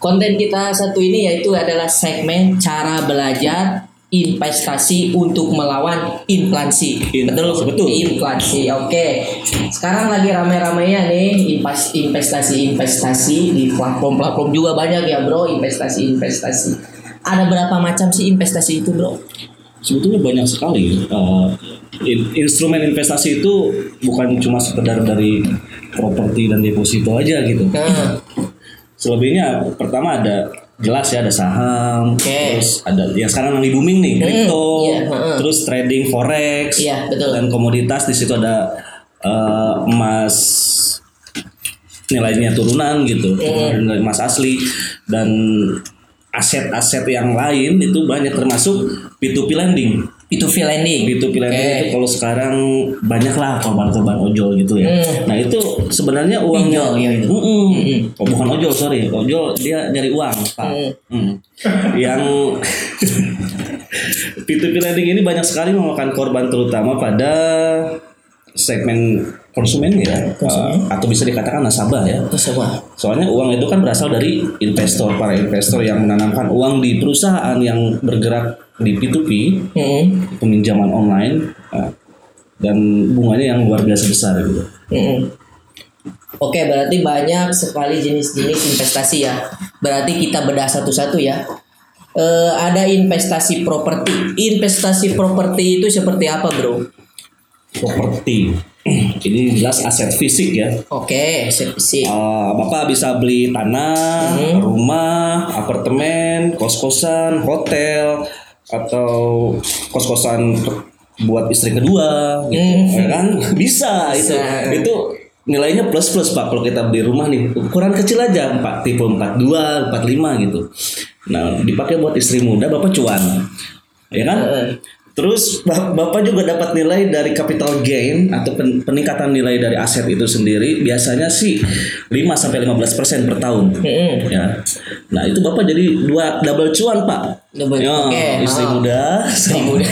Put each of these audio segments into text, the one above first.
konten kita satu ini yaitu adalah segmen cara belajar investasi untuk melawan inflasi. Inflasi, betul. Inflasi. Oke. Sekarang lagi rame-ramenya nih invest- investasi-investasi di platform-platform juga banyak ya, Bro, investasi-investasi. Ada berapa macam sih investasi itu, Bro? Sebetulnya banyak sekali. in- instrumen investasi itu bukan cuma sekedar dari properti dan deposito aja gitu. Nah, Selebihnya pertama ada jelas ya ada saham, Oke. terus ada yang sekarang lagi booming nih kripto, iya, heeh. terus trading forex, Iya, betul. dan komoditas di situ ada eh, emas nilainya turunan gitu, nilai emas asli dan aset-aset yang lain itu banyak termasuk P2P lending. Itu fee lending. P2P lending Oke. itu kalau sekarang banyak lah korban-korban ojol gitu ya. Hmm. Nah itu sebenarnya uangnya, Pinjol, ya itu. Mm-mm. Oh, bukan ojol sorry, ojol dia nyari uang pak. Hmm. Mm. Yang P2P lending ini banyak sekali memakan korban terutama pada segmen konsumen ya, Uh, atau bisa dikatakan nasabah ya. Apa? Soalnya uang itu kan berasal dari investor, para investor yang menanamkan uang di perusahaan yang bergerak di P2P, Mm-mm. peminjaman online, uh, dan bunganya yang luar biasa besar gitu. Mm-mm. Oke, berarti banyak sekali jenis-jenis investasi ya. Berarti kita bedah satu-satu ya. Eh, ada investasi properti. Investasi properti itu seperti apa, bro? Properti, ini jelas aset fisik ya. Oke, sih. Uh, Bapak bisa beli tanah, rumah, apartemen, kos-kosan, hotel, atau kos-kosan buat istri kedua, gitu, ya kan? Bisa, itu. Bisa. Itu nilainya plus plus pak kalau kita beli rumah nih ukuran kecil aja 4 tipe 42 45 gitu nah dipakai buat istri muda bapak cuan ya kan terus bap- bapak juga dapat nilai dari capital gain atau pen- peningkatan nilai dari aset itu sendiri biasanya sih 5 sampai 15% per tahun Mm-mm. ya nah itu bapak jadi dua double cuan pak Double- Ya, oke, istri ah. muda sama, muda.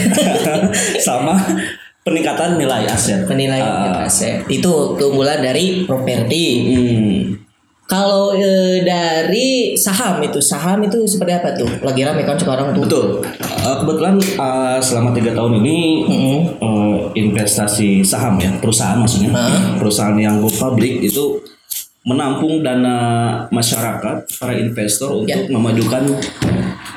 sama peningkatan nilai aset Penilaian Ah. aset itu keunggulan dari properti. Hmm. Kalau eh, dari saham itu, saham itu seperti apa tuh? Lagi rame kan sekarang tuh. Betul. Uh, kebetulan uh, selama tiga tahun ini Mm-mm. uh, investasi saham ya perusahaan maksudnya Ah. perusahaan yang go public itu menampung dana masyarakat para investor untuk Ya. memajukan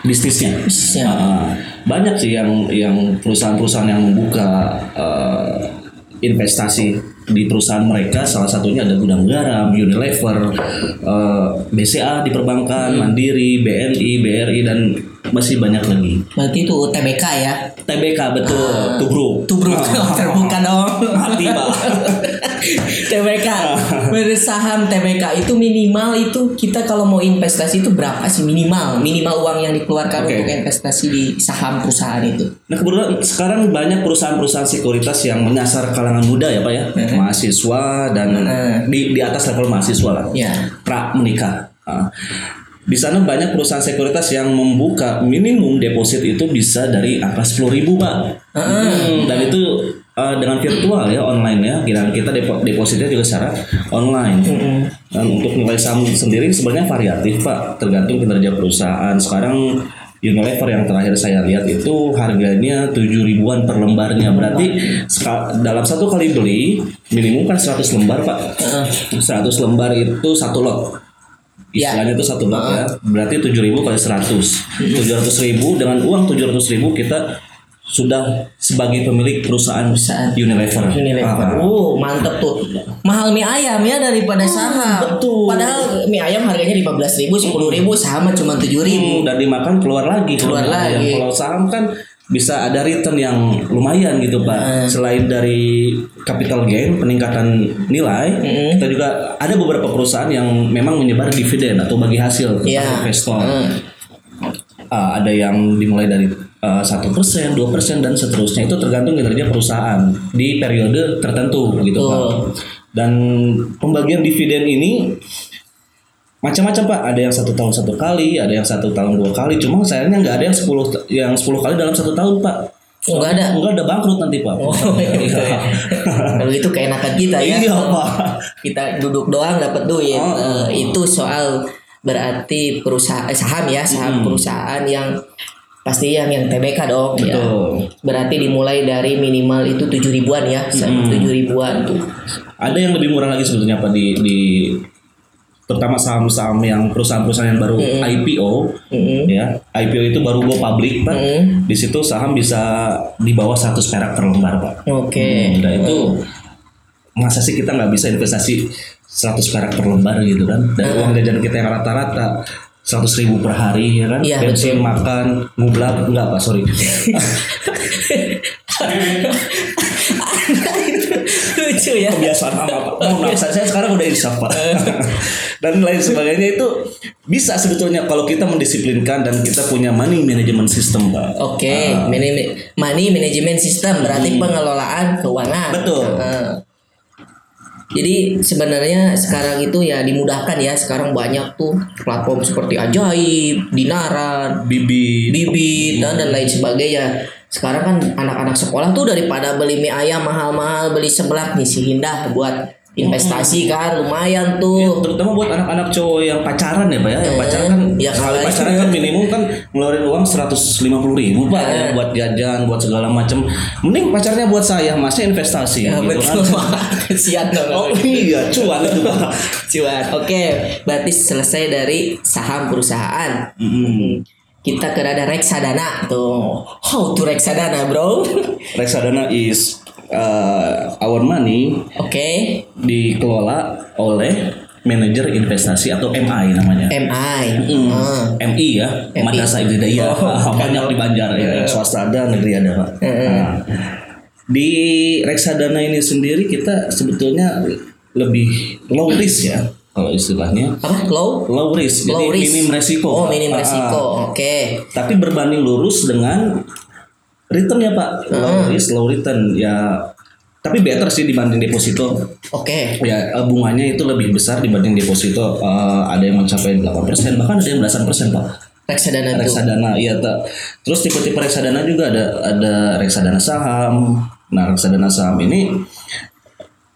bisnisnya. Bisnisnya. Uh, banyak sih yang yang perusahaan-perusahaan yang membuka uh, investasi di perusahaan mereka salah satunya ada Gudang Garam, Unilever, uh, BCA di perbankan, Mandiri, BNI, BRI dan masih banyak lagi. Berarti itu TBK ya. TBK betul, Tubruk. Tubruk Ah. terbuka dong. Hati, Pak. TBK bersaham TBK itu minimal itu kita kalau mau investasi itu berapa sih minimal minimal uang yang dikeluarkan Oke. untuk investasi di saham perusahaan itu Nah kebetulan sekarang banyak perusahaan-perusahaan sekuritas yang menyasar kalangan muda ya pak ya, mahasiswa dan di di atas level mahasiswa lah, ya pra menikah. Ah. Di sana banyak perusahaan sekuritas yang membuka minimum deposit itu bisa dari angka sepuluh ribu pak, Hmm, dan itu uh, dengan virtual ya online ya, kira kita depo- depositnya juga secara online. Dan untuk nilai saham sendiri sebenarnya variatif pak, tergantung kinerja perusahaan. Sekarang Unilever yang terakhir saya lihat itu harganya 7 ribuan per lembarnya. Berarti dalam satu kali beli minimum kan 100 lembar pak. 100 lembar itu satu lot. Istilahnya itu satu lot ya. Berarti 7 ribu kali 100. 700 ribu dengan uang 700 ribu kita sudah sebagai pemilik perusahaan, Perusahaan. Unilever. Unilever. Ah. Oh, mantep tuh. Mahal mie ayam ya daripada saham. betul. Padahal mie ayam harganya 15.000 ribu, 10 ribu, sama cuma 7 ribu. Hmm, dan dimakan keluar lagi Keluar lagi. ayam. kalau saham kan bisa ada return yang lumayan gitu pak Hmm. selain dari capital gain peningkatan nilai Hmm. kita juga ada beberapa perusahaan yang memang menyebar dividen atau bagi hasil ke Iya. investor Hmm. Ah, ada yang dimulai dari eh, satu persen dua persen dan seterusnya itu tergantung kinerja perusahaan di periode tertentu gitu Betul. pak dan pembagian dividen ini macam-macam pak ada yang satu tahun satu kali ada yang satu tahun dua kali cuma sayangnya nggak ada yang 10 yang 10 kali dalam satu tahun pak Oh, nggak ada? nggak ada bangkrut nanti pak Oh, gitu ya. Kalau itu keenakan kita ya. iya pak Kita duduk doang dapat duit. Oh. Eh, itu soal berarti perusahaan eh, saham ya saham perusahaan yang pasti yang yang TBK dong ya. Betul. Berarti dimulai dari minimal itu tujuh ribuan ya, tujuh ribuan tuh. Ada yang lebih murah lagi sebetulnya Pak di di terutama saham-saham yang perusahaan-perusahaan yang baru IPO ya IPO itu baru go public Pak di situ saham bisa di bawah 100 perak per lembar Pak Oke. Hmm, dan itu masa sih kita nggak bisa investasi 100 perak per lembar gitu kan. Dan uang jajan kita yang rata-rata 100 ribu per hari ya kan? Iya, bensin makan ngublak enggak pak sorry. Lucu ya. kebiasaan apa pak? Oh, maaf, saya, sekarang udah insaf pak. Dan lain sebagainya itu bisa sebetulnya kalau kita mendisiplinkan dan kita punya money management system pak. Oke, mani- money management system berarti pengelolaan keuangan. Betul. Heeh. Jadi sebenarnya sekarang itu ya dimudahkan ya. Sekarang banyak tuh platform seperti Ajaib, Dinaran, bibi Bibit dan, dan lain sebagainya. Sekarang kan anak-anak sekolah tuh daripada beli mie ayam mahal-mahal beli seblak nih si Hindah buat investasi kan lumayan tuh. terutama buat anak-anak cowok yang pacaran ya pak ya yang pacaran kan Ya, sekali kalau- pacaran kan minimum kan ngeluarin uang 150 ribu pak ya, buat jajan buat segala macam mending pacarnya buat saya masnya investasi Ya, gitu betul. kan Kesian dong. oh iya cuan itu pak Cuan. Oke, berarti selesai dari saham perusahaan. Mm-mm. Kita ke ada reksadana tuh. How to reksadana, bro? reksadana is uh, our money Oke, dikelola oleh manajer investasi atau MI namanya MI. Hmm. Ah. MI ya, MI. Madrasah Ibtidaiyah. Oh, banyak di Banjar ya, swasta ada, negeri ada, Pak. Nah, di reksadana ini sendiri kita sebetulnya lebih low risk ya, kalau istilahnya. Apa? Low? Low risk, Low jadi risk. minim resiko. Oh, minim Ah, resiko. Oke. Tapi berbanding lurus dengan return ya Pak, low risk, low return ya. Tapi better sih dibanding deposito. Oke. Ya eh, bunganya itu lebih besar dibanding deposito. Eh, ada yang mencapai 8% bahkan ada yang belasan persen Pak. Reksadana reksadana iya tak terus tipe-tipe reksadana juga ada ada reksadana saham nah reksadana saham ini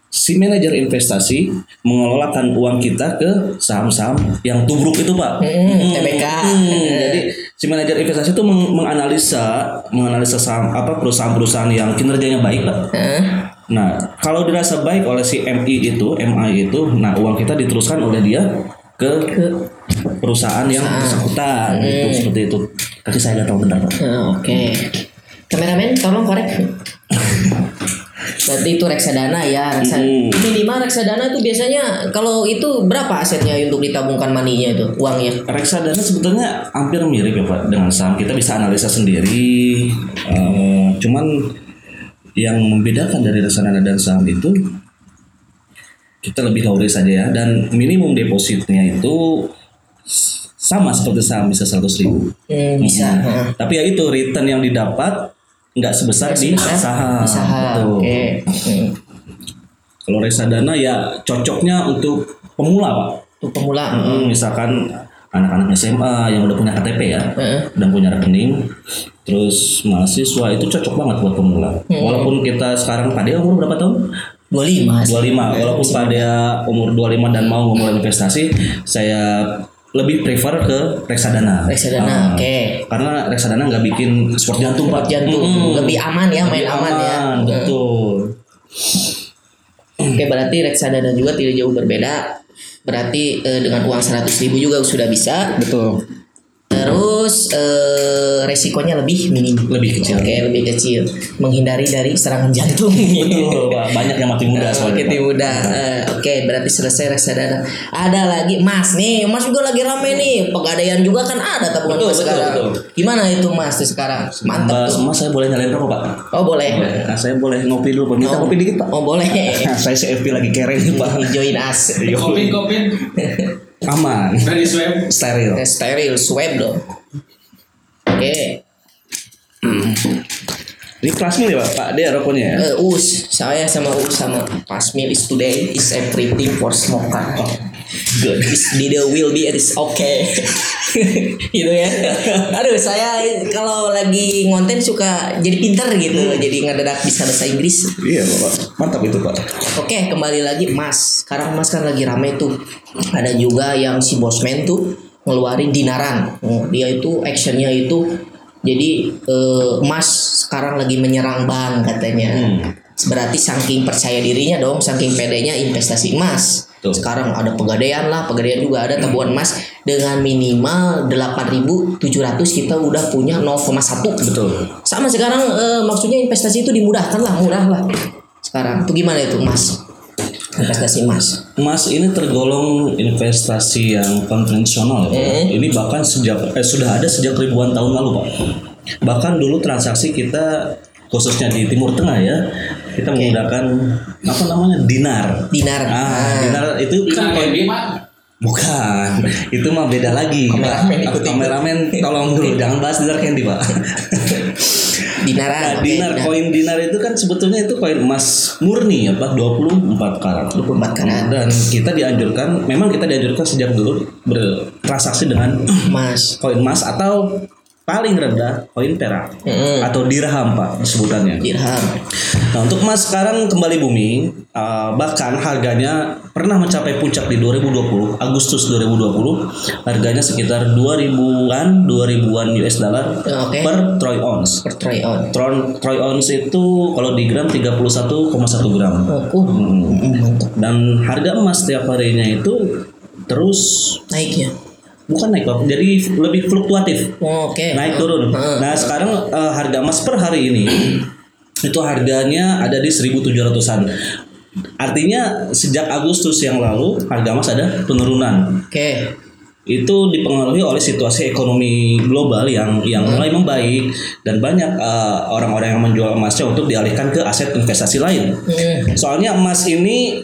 si manajer investasi mengelolakan uang kita ke saham-saham yang tubruk itu pak Hmm, TBK. Hmm, jadi si manajer investasi itu meng- menganalisa menganalisa saham apa perusahaan-perusahaan yang kinerjanya baik pak Hah? Nah, kalau dirasa baik oleh si MI itu, MI itu, nah uang kita diteruskan oleh dia ke perusahaan yang bersangkutan gitu seperti itu. Tapi saya nggak tahu benar Pak. Ah, Oke. Kameramen tolong korek. Berarti itu reksadana ya. Reksadana. Hmm. Minimal reksadana itu biasanya kalau itu berapa asetnya untuk ditabungkan maninya itu uangnya? Reksadana sebetulnya hampir mirip ya Pak dengan saham. Kita bisa analisa sendiri. Eh, cuman yang membedakan dari reksadana dan saham itu kita lebih risk saja ya dan minimum depositnya itu sama seperti saham bisa 100 ribu. Hmm, bisa. Hmm. Tapi ya itu return yang didapat nggak sebesar di saham. di saham. Betul. Hmm. Kalau reksadana ya cocoknya untuk pemula pak. Untuk pemula. Hmm, misalkan anak-anak SMA yang udah punya KTP ya, Heeh. dan punya rekening, terus mahasiswa itu cocok banget buat pemula. Walaupun kita sekarang pada umur berapa tahun? 25. 25. Walaupun pada umur 25 dan mau memulai investasi, saya lebih prefer ke reksadana. Reksadana, Ah, oke. Karena reksadana nggak bikin sport jantung pak. Jantung Mm-mm. lebih aman ya, main Lebih aman, ya. aman, Betul. Oke, berarti reksadana juga tidak jauh berbeda. Berarti eh, dengan uang 100.000 ribu juga sudah bisa. Betul. Terus eh, resikonya lebih minim. Lebih kecil. Oke, lebih kecil. Menghindari dari serangan jantung. Betul. Banyak yang mati muda Nah, soalnya. Oke, Pak. muda. Eh, Oke, berarti selesai reksadana. Ada lagi Mas nih, Mas juga lagi rame nih. Pegadaian juga kan ada tabungan Betul, Mas betul, sekarang. betul. Gimana itu Mas tuh sekarang? Mantap Mbak tuh. Sema saya boleh nyalain rokok pak? Oh boleh. Nah, saya boleh ngopi dulu pak. Minta Oh. kopi dikit pak. Oh boleh. Saya CFP lagi keren pak. Join us. Kopin, kopin. Aman. Dari swab. Steril. Eh, Steril swab dong. Oke. Ini plasmil ya pak? Pak dia rokoknya ya? Eh, Us, saya sama Us sama Pasmil is today is everything for smoker. Good. The will be it is okay. gitu ya. Aduh, saya kalau lagi ngonten suka jadi pinter gitu, jadi ngedadak bisa bahasa Inggris. Iya bapak, mantap itu pak. Oke, kembali lagi emas. Sekarang emas kan lagi rame tuh. Ada juga yang si bosman tuh ngeluarin dinaran. Oh, Dia itu actionnya itu jadi eh, emas sekarang lagi menyerang bank katanya. Berarti saking percaya dirinya dong, saking pedenya investasi emas. Betul. Sekarang ada pegadaian lah, pegadaian juga ada tabungan emas dengan minimal 8.700 kita udah punya 0,1. Betul. Sama sekarang eh, maksudnya investasi itu dimudahkan lah, murah lah. Sekarang itu gimana itu emas? Investasi emas. Emas ini tergolong investasi yang konvensional ya. Pak. Ini bahkan sejak eh, sudah ada sejak ribuan tahun lalu pak. Bahkan dulu transaksi kita khususnya di Timur Tengah ya kita menggunakan apa namanya dinar. Dinar. Ah, dinar itu kan koin Bukan, itu mah beda lagi. Kameramen. Kameramen tolong dulu jangan bahas dinar candy pak. Nah, dinar, dinar. koin dinar itu kan sebetulnya itu koin emas murni ya Pak, 24 karat. 24 karat. Dan kita dianjurkan, memang kita dianjurkan sejak dulu bertransaksi dengan Emas. koin emas atau paling rendah koin perak Mm-mm. atau dirham Pak sebutannya. Dirham. Nah, untuk emas sekarang kembali booming, uh, bahkan harganya pernah mencapai puncak di 2020, Agustus 2020, harganya sekitar 2000-an, 2000-an US dollar Oke. per troy ounce. Per try on. Tron, troy ounce itu kalau di gram 31,1 gram. Oh, uh, mm, mantap. Dan harga emas setiap harinya itu terus Naik ya. Bukan naik Pak, jadi lebih fluktuatif. Oh, Oke. Naik turun. Heeh. Nah, sekarang eh, harga emas per hari ini itu harganya ada di 1700-an. Artinya sejak Agustus yang lalu harga emas ada penurunan. Oke. Itu dipengaruhi oleh situasi ekonomi global yang yang mulai membaik dan banyak eh, orang-orang yang menjual emasnya untuk dialihkan ke aset investasi lain. Soalnya emas ini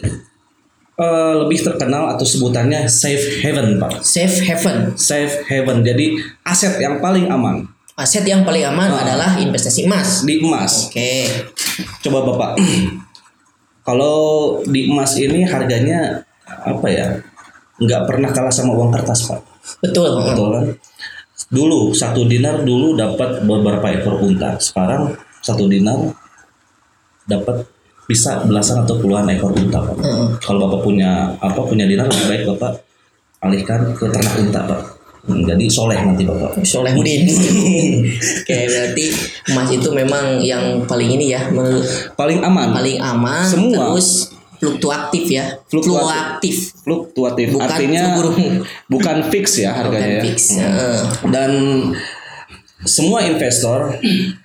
eh, lebih terkenal atau sebutannya safe haven, Pak. Safe haven. Safe haven. Jadi aset yang paling aman Aset yang paling aman Ah. adalah investasi emas. di emas. Oke. Coba Bapak. Kalau di emas ini harganya apa ya? Nggak pernah kalah sama uang kertas, Pak. Betul. Betul kan? Dulu satu dinar dulu dapat beberapa ekor unta. Sekarang satu dinar dapat bisa belasan atau puluhan ekor unta, Pak. Heeh. Kalau Bapak punya apa punya dinar lebih baik Bapak alihkan ke ternak unta, Pak. Hmm, Jadi soleh nanti Bapak. Soleh Mudin. Oke, berarti emas itu memang yang paling ini ya, Paling aman. paling aman Semua. terus fluktuatif ya. Fluktuatif. Fluktuatif. Bukan artinya bukan fix ya harganya Bukan ya. fix. Heeh. dan semua investor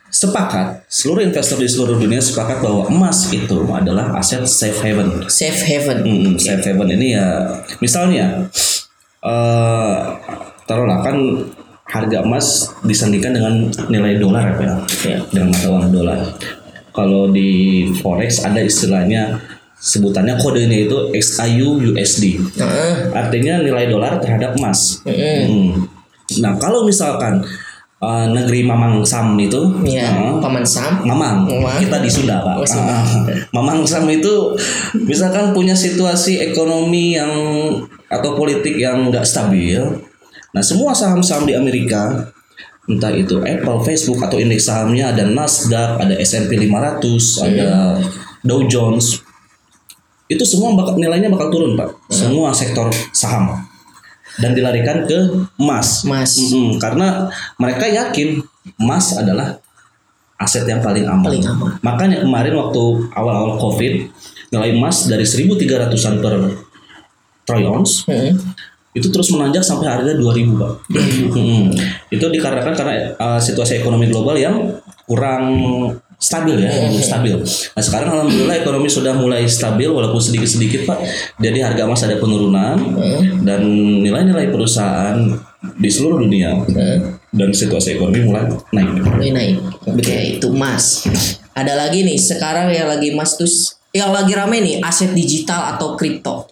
sepakat seluruh investor di seluruh dunia sepakat bahwa emas itu adalah aset safe haven Safe haven. Hmm, safe haven ini ya misalnya eh taruhlah kan harga emas disandingkan dengan nilai dolar ya Ya. dengan mata uang dolar kalau di forex ada istilahnya sebutannya kodenya itu XIU USD Heeh. artinya nilai dolar terhadap emas. Mm-mm. Hmm. Nah kalau misalkan uh, negeri Mamang Sam itu, Ya, uh, Paman Sam. Mamang, Mamang. kita di Sunda pak. Oh, Sunda. Ah, Mamang Sam itu misalkan punya situasi ekonomi yang atau politik yang nggak stabil. Nah semua saham-saham di Amerika entah itu Apple, Facebook atau indeks sahamnya ada Nasdaq, ada S&P 500, ada Dow Jones. Itu semua bakal nilainya bakal turun, Pak. Semua sektor saham. Dan dilarikan ke emas. Emas. Mm-mm, karena mereka yakin emas adalah aset yang paling aman. Paling aman. Makanya kemarin waktu awal-awal Covid, nilai emas dari 1.300-an per troy ounce Heeh. itu terus menanjak sampai harga 2000 pak. Mm-mm. Itu dikarenakan karena uh, situasi ekonomi global yang kurang stabil ya, belum stabil. Nah sekarang alhamdulillah ekonomi sudah mulai stabil walaupun sedikit-sedikit pak. Jadi harga emas ada penurunan dan nilai-nilai perusahaan di seluruh dunia dan situasi ekonomi mulai naik. Mulai naik. Oke, itu emas. Ada lagi nih sekarang yang lagi emas terus yang lagi rame nih aset digital atau kripto.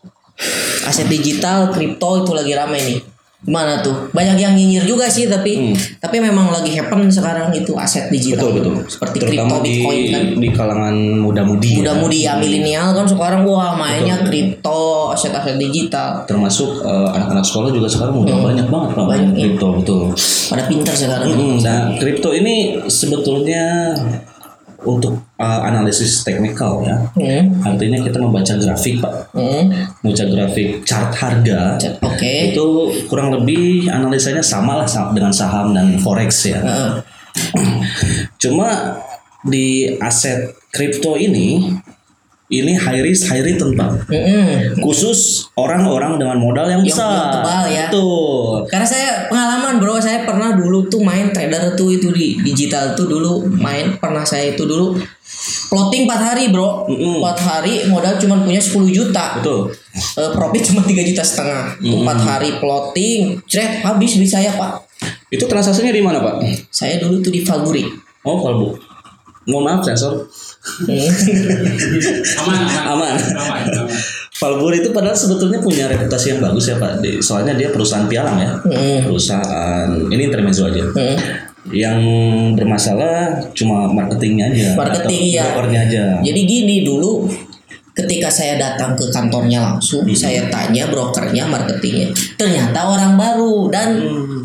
Aset digital, kripto itu lagi rame nih. Gimana tuh? Banyak yang nyinyir juga sih tapi tapi memang lagi happen sekarang itu aset digital. Hmm. Betul betul. Seperti Terutama kripto, di Bitcoin kan. di kalangan muda-mudi. ya. Muda-mudi ya milenial kan sekarang wah mainnya kripto, aset-aset digital. Termasuk eh, anak-anak sekolah juga sekarang udah banyak banget pak Hmm. Banyak, main kripto betul. Pada pintar sekarang. Hmm, Nah, kripto ini sebetulnya untuk uh, analisis teknikal ya. Hmm. Artinya kita membaca grafik pak, membaca grafik chart harga. Oke. Itu kurang lebih analisanya sama lah sa- dengan saham dan forex ya. Heeh. Cuma di aset kripto ini ini high risk high return pak. Mm-mm. Khusus orang-orang dengan modal yang besar. yang tebal ya. Betul. Karena saya pengalaman bro, saya pernah dulu tuh main trader tuh itu di digital tuh dulu main pernah saya itu dulu plotting 4 hari bro, Mm-mm. 4 hari modal cuma punya 10 juta, Betul. Eh, profit cuma 3 juta setengah, Tuh 4 hari plotting, cret habis duit saya pak, Itu transaksinya di mana pak? saya dulu tuh di Falguri, Oh kalbu. Mohon maaf sensor. Aman aman Aman. aman aman Valbur itu padahal sebetulnya punya reputasi yang bagus ya Pak. Soalnya dia perusahaan pialang ya. Mm. Perusahaan ini intermezzo aja. Mm. Yang bermasalah cuma marketingnya aja. Marketing, atau brokernya aja. Jadi gini dulu ketika saya datang ke kantornya langsung, saya tanya brokernya, marketingnya, ternyata orang baru dan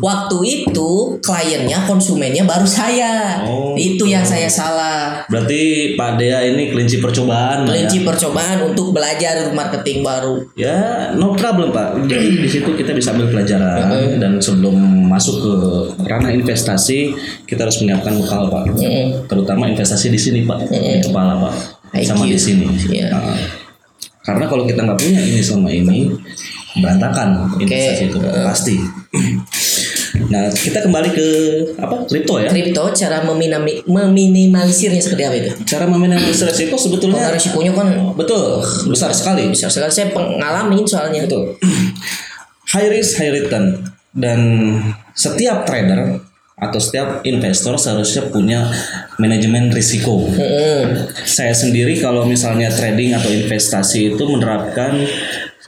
waktu itu kliennya, konsumennya baru saya. Oh. Itu yang saya salah. Berarti Pak Dea ini kelinci percobaan ya. Kelinci percobaan untuk belajar marketing baru. Ya, no problem Pak. Jadi di situ kita bisa ambil pelajaran dan sebelum masuk ke ranah investasi kita harus menyiapkan bekal Pak. Mm. Terutama investasi di sini Pak, di kepala Pak, IQ. sama di sini. Iya. Nah, karena kalau kita nggak punya ini sama ini berantakan investasi itu pasti. Nah, kita kembali ke apa? Kripto ya. Kripto cara meminami- meminimalisirnya seperti apa itu? Cara meminimalisir resiko Karena sebetulnya risikonya kan betul besar sekali. besar sekali. Saya pengalamin soalnya. Betul. high risk, high return. Dan setiap trader atau setiap investor seharusnya punya manajemen risiko. Saya sendiri kalau misalnya trading atau investasi itu menerapkan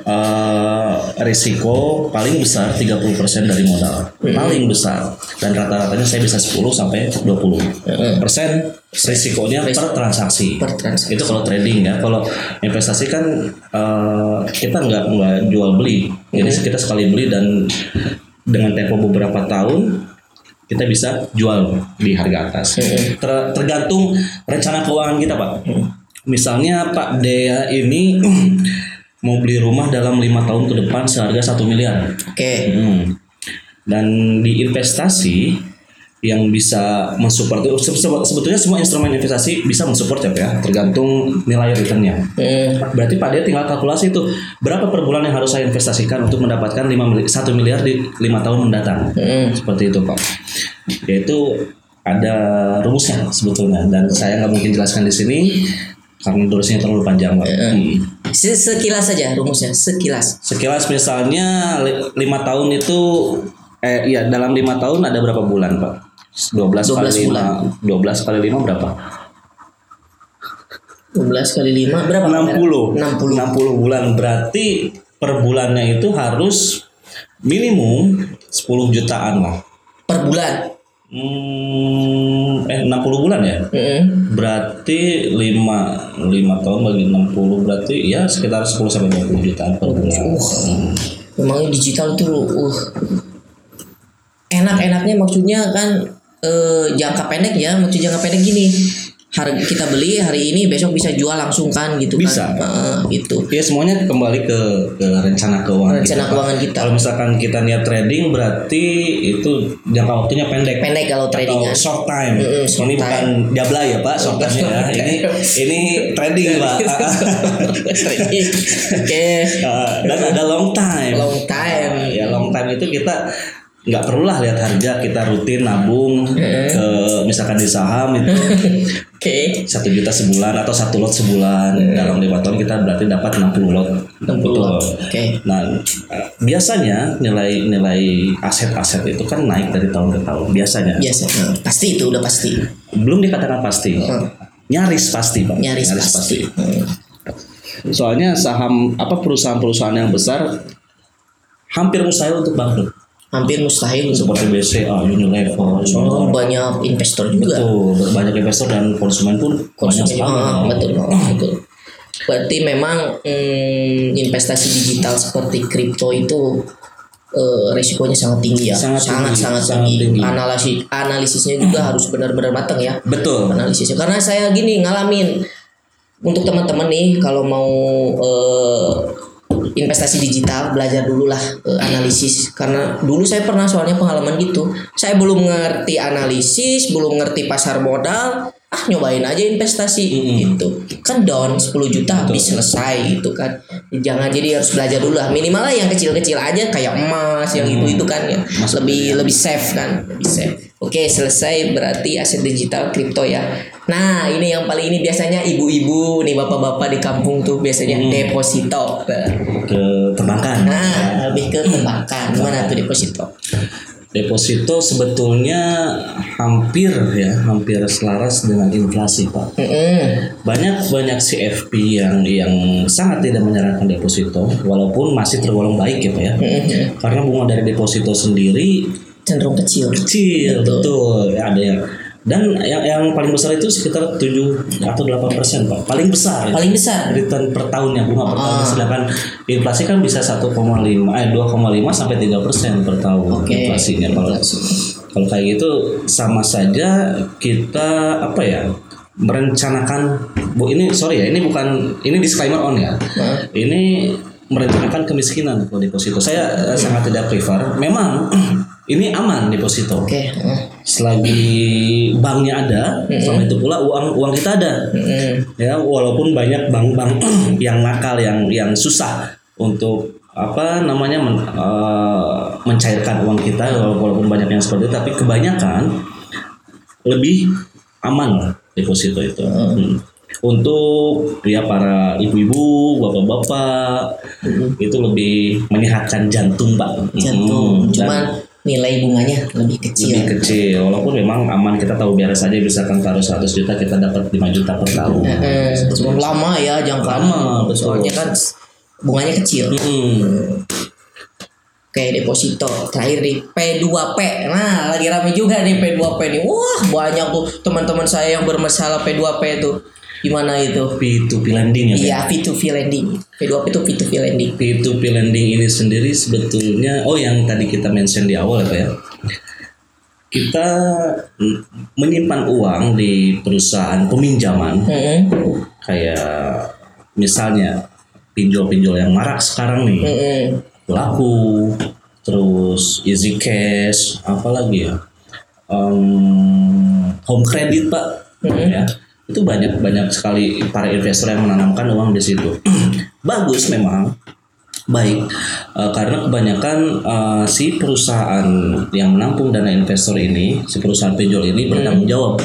eh, risiko paling besar 30% dari modal. Paling besar. Dan rata-ratanya saya bisa 10 sampai 20 persen risikonya per transaksi. Per transaksi. Itu kalau trading ya. Kalau investasi kan eh, kita nggak nggak jual beli. Jadi kita sekali beli dan dengan tempo beberapa tahun kita bisa jual di harga atas. Ter- tergantung rencana keuangan kita, Pak. Misalnya Pak Dea ini mau beli rumah dalam lima tahun ke depan seharga satu miliar. Oke. Hmm. Dan di investasi yang bisa mensupport itu se- se- sebetulnya semua instrumen investasi bisa mensupport ya Pak, ya, tergantung nilai returnnya. Mm. Berarti Pak Dia tinggal kalkulasi itu berapa per bulan yang harus saya investasikan untuk mendapatkan 5 mili- 1 miliar di lima tahun mendatang. Mm. Seperti itu Pak. Yaitu ada rumusnya sebetulnya dan saya nggak mungkin jelaskan di sini karena durasinya terlalu panjang Pak. Hmm. Se- Sekilas saja rumusnya, sekilas. Sekilas misalnya li- lima tahun itu eh iya dalam lima tahun ada berapa bulan Pak? 12, 12 kali bulan. 5 12 kali 5 berapa? 12 kali 5 berapa? 60 60. 60 bulan berarti per bulannya itu harus minimum 10 jutaan lah. Per bulan. Hmm, eh 60 bulan ya? Mm. Berarti 5 5 tahun bagi 60 berarti ya sekitar 10 sampai 20 jutaan per bulan. Hmm. Memangnya digital tuh uh enak-enaknya maksudnya kan eh, jangka pendek ya, maksud jangka pendek gini. Harga kita beli hari ini besok bisa jual langsung kan gitu Bisa. kan. Heeh, gitu. Ya semuanya kembali ke, ke rencana keuangan Rencana kita. keuangan kita. Kalau misalkan kita niat trading berarti itu jangka waktunya pendek. Pendek kalau trading Atau kan. short time. Mm-mm, short ini time. bukan jabla ya Pak, short time ya. ini ini trading Pak. Trading. Oke. Uh, dan ada long time. Long time. ya long time itu kita nggak perlu lah lihat harga kita rutin nabung ke misalkan di saham itu Oke. satu juta sebulan atau satu lot sebulan dalam lima tahun kita berarti dapat 60 lot 60 lot. Oke. Nah, eh, biasanya nilai nilai aset-aset itu kan naik dari tahun ke tahun. Biasanya. Biasa. Nah, pasti itu udah pasti. Belum dikatakan pasti. Hmm. Nyaris pasti, Pak. Nyaris, pasti. Hmm. Soalnya saham apa perusahaan-perusahaan yang besar hampir mustahil untuk bangkrut. Hampir mustahil seperti BCA, Unilever, soalnya banyak investor juga. Betul, banyak investor dan konsumen pun banyak Konsumen sekali. ah, betul, betul. Berarti memang hmm, investasi digital seperti kripto itu eh, resikonya sangat tinggi ya, Sangat sangat tinggi, sangat, sangat tinggi. tinggi. Analisis analisisnya juga harus benar-benar matang ya. Betul. analisisnya karena saya gini ngalamin untuk teman-teman nih kalau mau eh, investasi digital belajar dulu lah eh, analisis. Karena dulu saya pernah soalnya pengalaman gitu. Saya belum ngerti analisis belum ngerti pasar modal ah nyobain aja investasi gitu. Kan down 10 juta habis selesai gitu kan. Jangan jadi harus belajar dulu lah. Minimal lah yang kecil-kecil aja kayak emas yang itu itu kan ya. Lebih lebih safe kan lebih safe oke selesai berarti aset digital kripto ya nah ini yang paling ini biasanya ibu-ibu nih bapak-bapak di kampung tuh biasanya deposito Ke perbankan. nah lebih ke perbankan gimana tuh deposito Deposito sebetulnya hampir ya, hampir selaras dengan inflasi, Pak. Mm-mm. Banyak banyak CFP yang yang sangat tidak menyarankan deposito, walaupun masih tergolong baik ya, Pak ya. Mm-mm. Karena bunga dari deposito sendiri cenderung kecil kecil, betul. Ada yang dan yang yang paling besar itu sekitar 7 atau 8 persen, Pak. Paling besar. paling besar return per tahunnya bunga per Ah. tahun sedangkan inflasi kan bisa 1,5 eh 2,5 sampai 3 persen per tahun Oke. inflasinya kalau kalau kayak gitu sama saja kita apa ya merencanakan bu ini sorry ya ini bukan ini disclaimer on ya ini merencanakan kemiskinan kalau deposito saya eh, sangat tidak prefer memang ini aman deposito. Oke mm. selagi banknya ada selama itu pula uang uang kita ada. Mm. ya walaupun banyak bank-bank yang nakal yang yang susah untuk apa namanya men- eh, mencairkan uang kita walaupun banyak yang seperti itu tapi kebanyakan lebih aman lah deposito itu. Hmm. untuk ya para ibu-ibu bapak-bapak itu lebih menyehatkan jantung pak. Jantung. Hmm, dan- cuman nilai bunganya lebih kecil. Lebih kecil walaupun memang aman kita tahu biar saja misalkan taruh 100 juta kita dapat 5 juta per tahun. Eh, cuma lama ya jangka. Lama, betul. soalnya kan bunganya kecil. Mm-mm. Oke deposito terakhir nih P2P nah lagi rame juga nih P2P nih. Wah banyak tuh teman-teman saya yang bermasalah P2P itu gimana itu? P2P lending ya iya P2P lending P2P itu P2P lending P2P lending ini sendiri sebetulnya oh yang tadi kita mention di awal ya ya kita menyimpan uang di perusahaan peminjaman. Mm-mm. kayak misalnya pinjol-pinjol yang marak sekarang nih. Mm-mm. laku terus easy cash apalagi ya? Em, home credit pak. Ya itu banyak banyak sekali para investor yang menanamkan uang di situ. Bagus memang. Baik. Eh, karena kebanyakan eh, si perusahaan yang menampung dana investor ini si perusahaan pinjol ini bertanggung jawab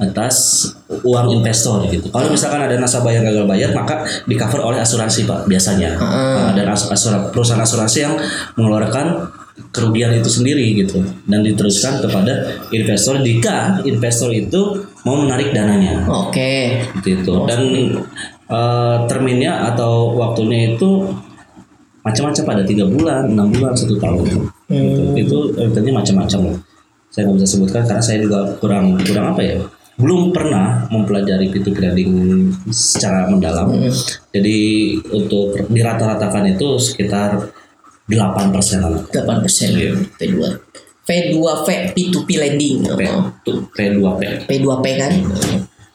atas uang investor gitu. Kalau misalkan ada nasabah yang gagal bayar maka di cover oleh asuransi pak biasanya. Eh, dan as- asura- perusahaan asuransi yang mengeluarkan kerugian itu sendiri gitu. Dan diteruskan kepada investor. Jika investor itu mau menarik dananya. Oke. Seperti itu. Dan eh, terminnya atau waktunya itu macam-macam pada tiga bulan enam bulan satu tahun. Gitu. itu returnnya macam-macam. Saya nggak bisa sebutkan karena saya juga kurang kurang apa ya belum pernah mempelajari P2P lending secara mendalam. Jadi untuk dirata-ratakan itu sekitar 8 persen. 8 persen. P2 P2P P2P lending P, Oh. P2P P2P kan?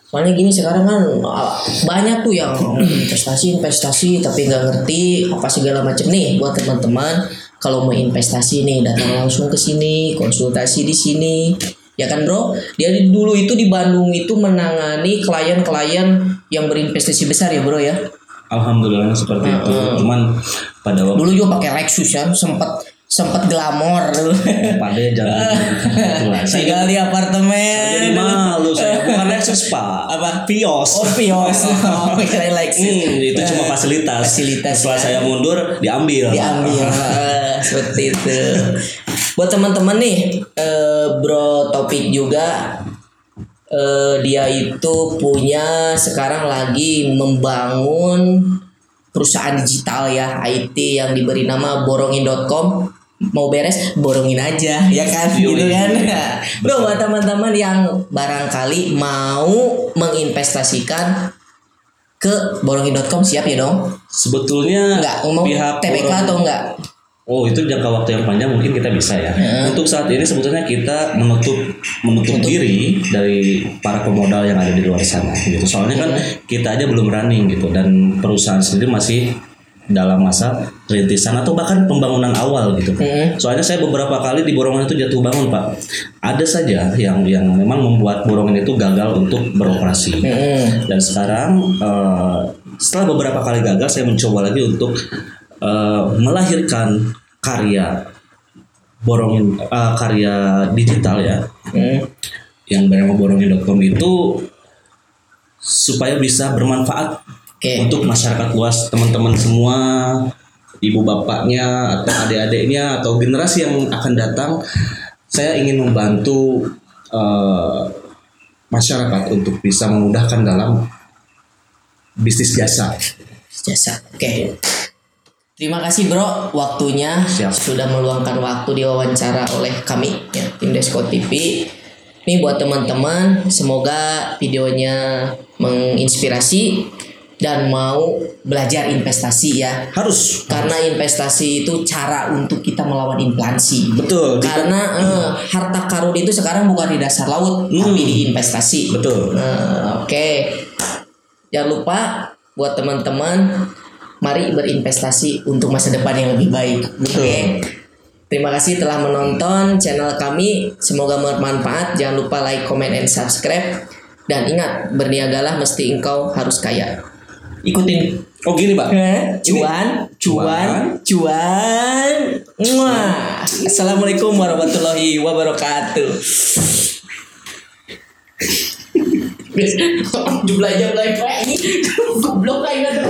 Soalnya gini sekarang kan ah, banyak tuh yang investasi investasi tapi nggak ngerti apa segala macam. Nih buat teman-teman kalau mau investasi nih datang langsung ke sini konsultasi di sini. Ya kan bro? Dia di- dulu itu di Bandung itu menangani klien-klien yang berinvestasi besar ya bro ya? Alhamdulillah seperti itu. Cuman pada waktu dulu juga pakai Lexus ya sempat sempat glamor dulu pada jangan saya tinggal di apartemen jadi malu saya bukan Lexus pak Apa? Vios Oh Vios, oh, kirain Lexus. Hmm, itu cuma fasilitas. Fasilitas, Setelah ya. saya mundur diambil. diambil Eh, seperti itu. Buat teman-teman nih, eh, Bro Topik juga eh, dia itu punya sekarang lagi membangun perusahaan digital ya IT yang diberi nama borongin.com. mau beres borongin aja ya kan Yoi. gitu kan Bro buat teman-teman yang barangkali mau menginvestasikan ke borongin.com siap ya dong Sebetulnya enggak mau pihak TPK Borong- atau enggak Oh itu jangka waktu yang panjang mungkin kita bisa ya. Ya. Untuk saat ini sebetulnya kita menutup menutup diri dari para pemodal yang ada di luar sana gitu. Soalnya kan kita aja belum running gitu dan perusahaan sendiri masih dalam masa rintisan atau bahkan pembangunan awal gitu. Mm. Soalnya saya beberapa kali di Borongan itu jatuh bangun pak. Ada saja yang yang memang membuat Borongan itu gagal untuk beroperasi. Mm-mm. Dan sekarang eh, setelah beberapa kali gagal saya mencoba lagi untuk eh, melahirkan karya borongin eh, karya digital ya Mm. yang bernama borongin.com itu supaya bisa bermanfaat Oke. untuk masyarakat luas teman-teman semua ibu bapaknya atau adik-adiknya atau generasi yang akan datang saya ingin membantu eh, masyarakat untuk bisa memudahkan dalam bisnis jasa. Jasa. Oke. Terima kasih bro waktunya. Siap. sudah meluangkan waktu diwawancara oleh kami ya tim Desko TV ini buat teman-teman semoga videonya menginspirasi dan mau belajar investasi ya harus karena investasi itu cara untuk kita melawan inflasi betul karena eh, harta karun itu sekarang bukan di dasar laut Hmm. tapi di investasi betul Nah, oke. Jangan lupa buat teman-teman mari berinvestasi untuk masa depan yang lebih baik. Oke. Terima kasih telah menonton channel kami. Semoga bermanfaat. Jangan lupa like, comment, and subscribe. Dan ingat, berniagalah mesti engkau harus kaya. Ikutin. oh gini pak Cuan, cuan, cuan. Muah. Assalamualaikum warahmatullahi wabarakatuh. Jumlah jumlah ini goblok kayak.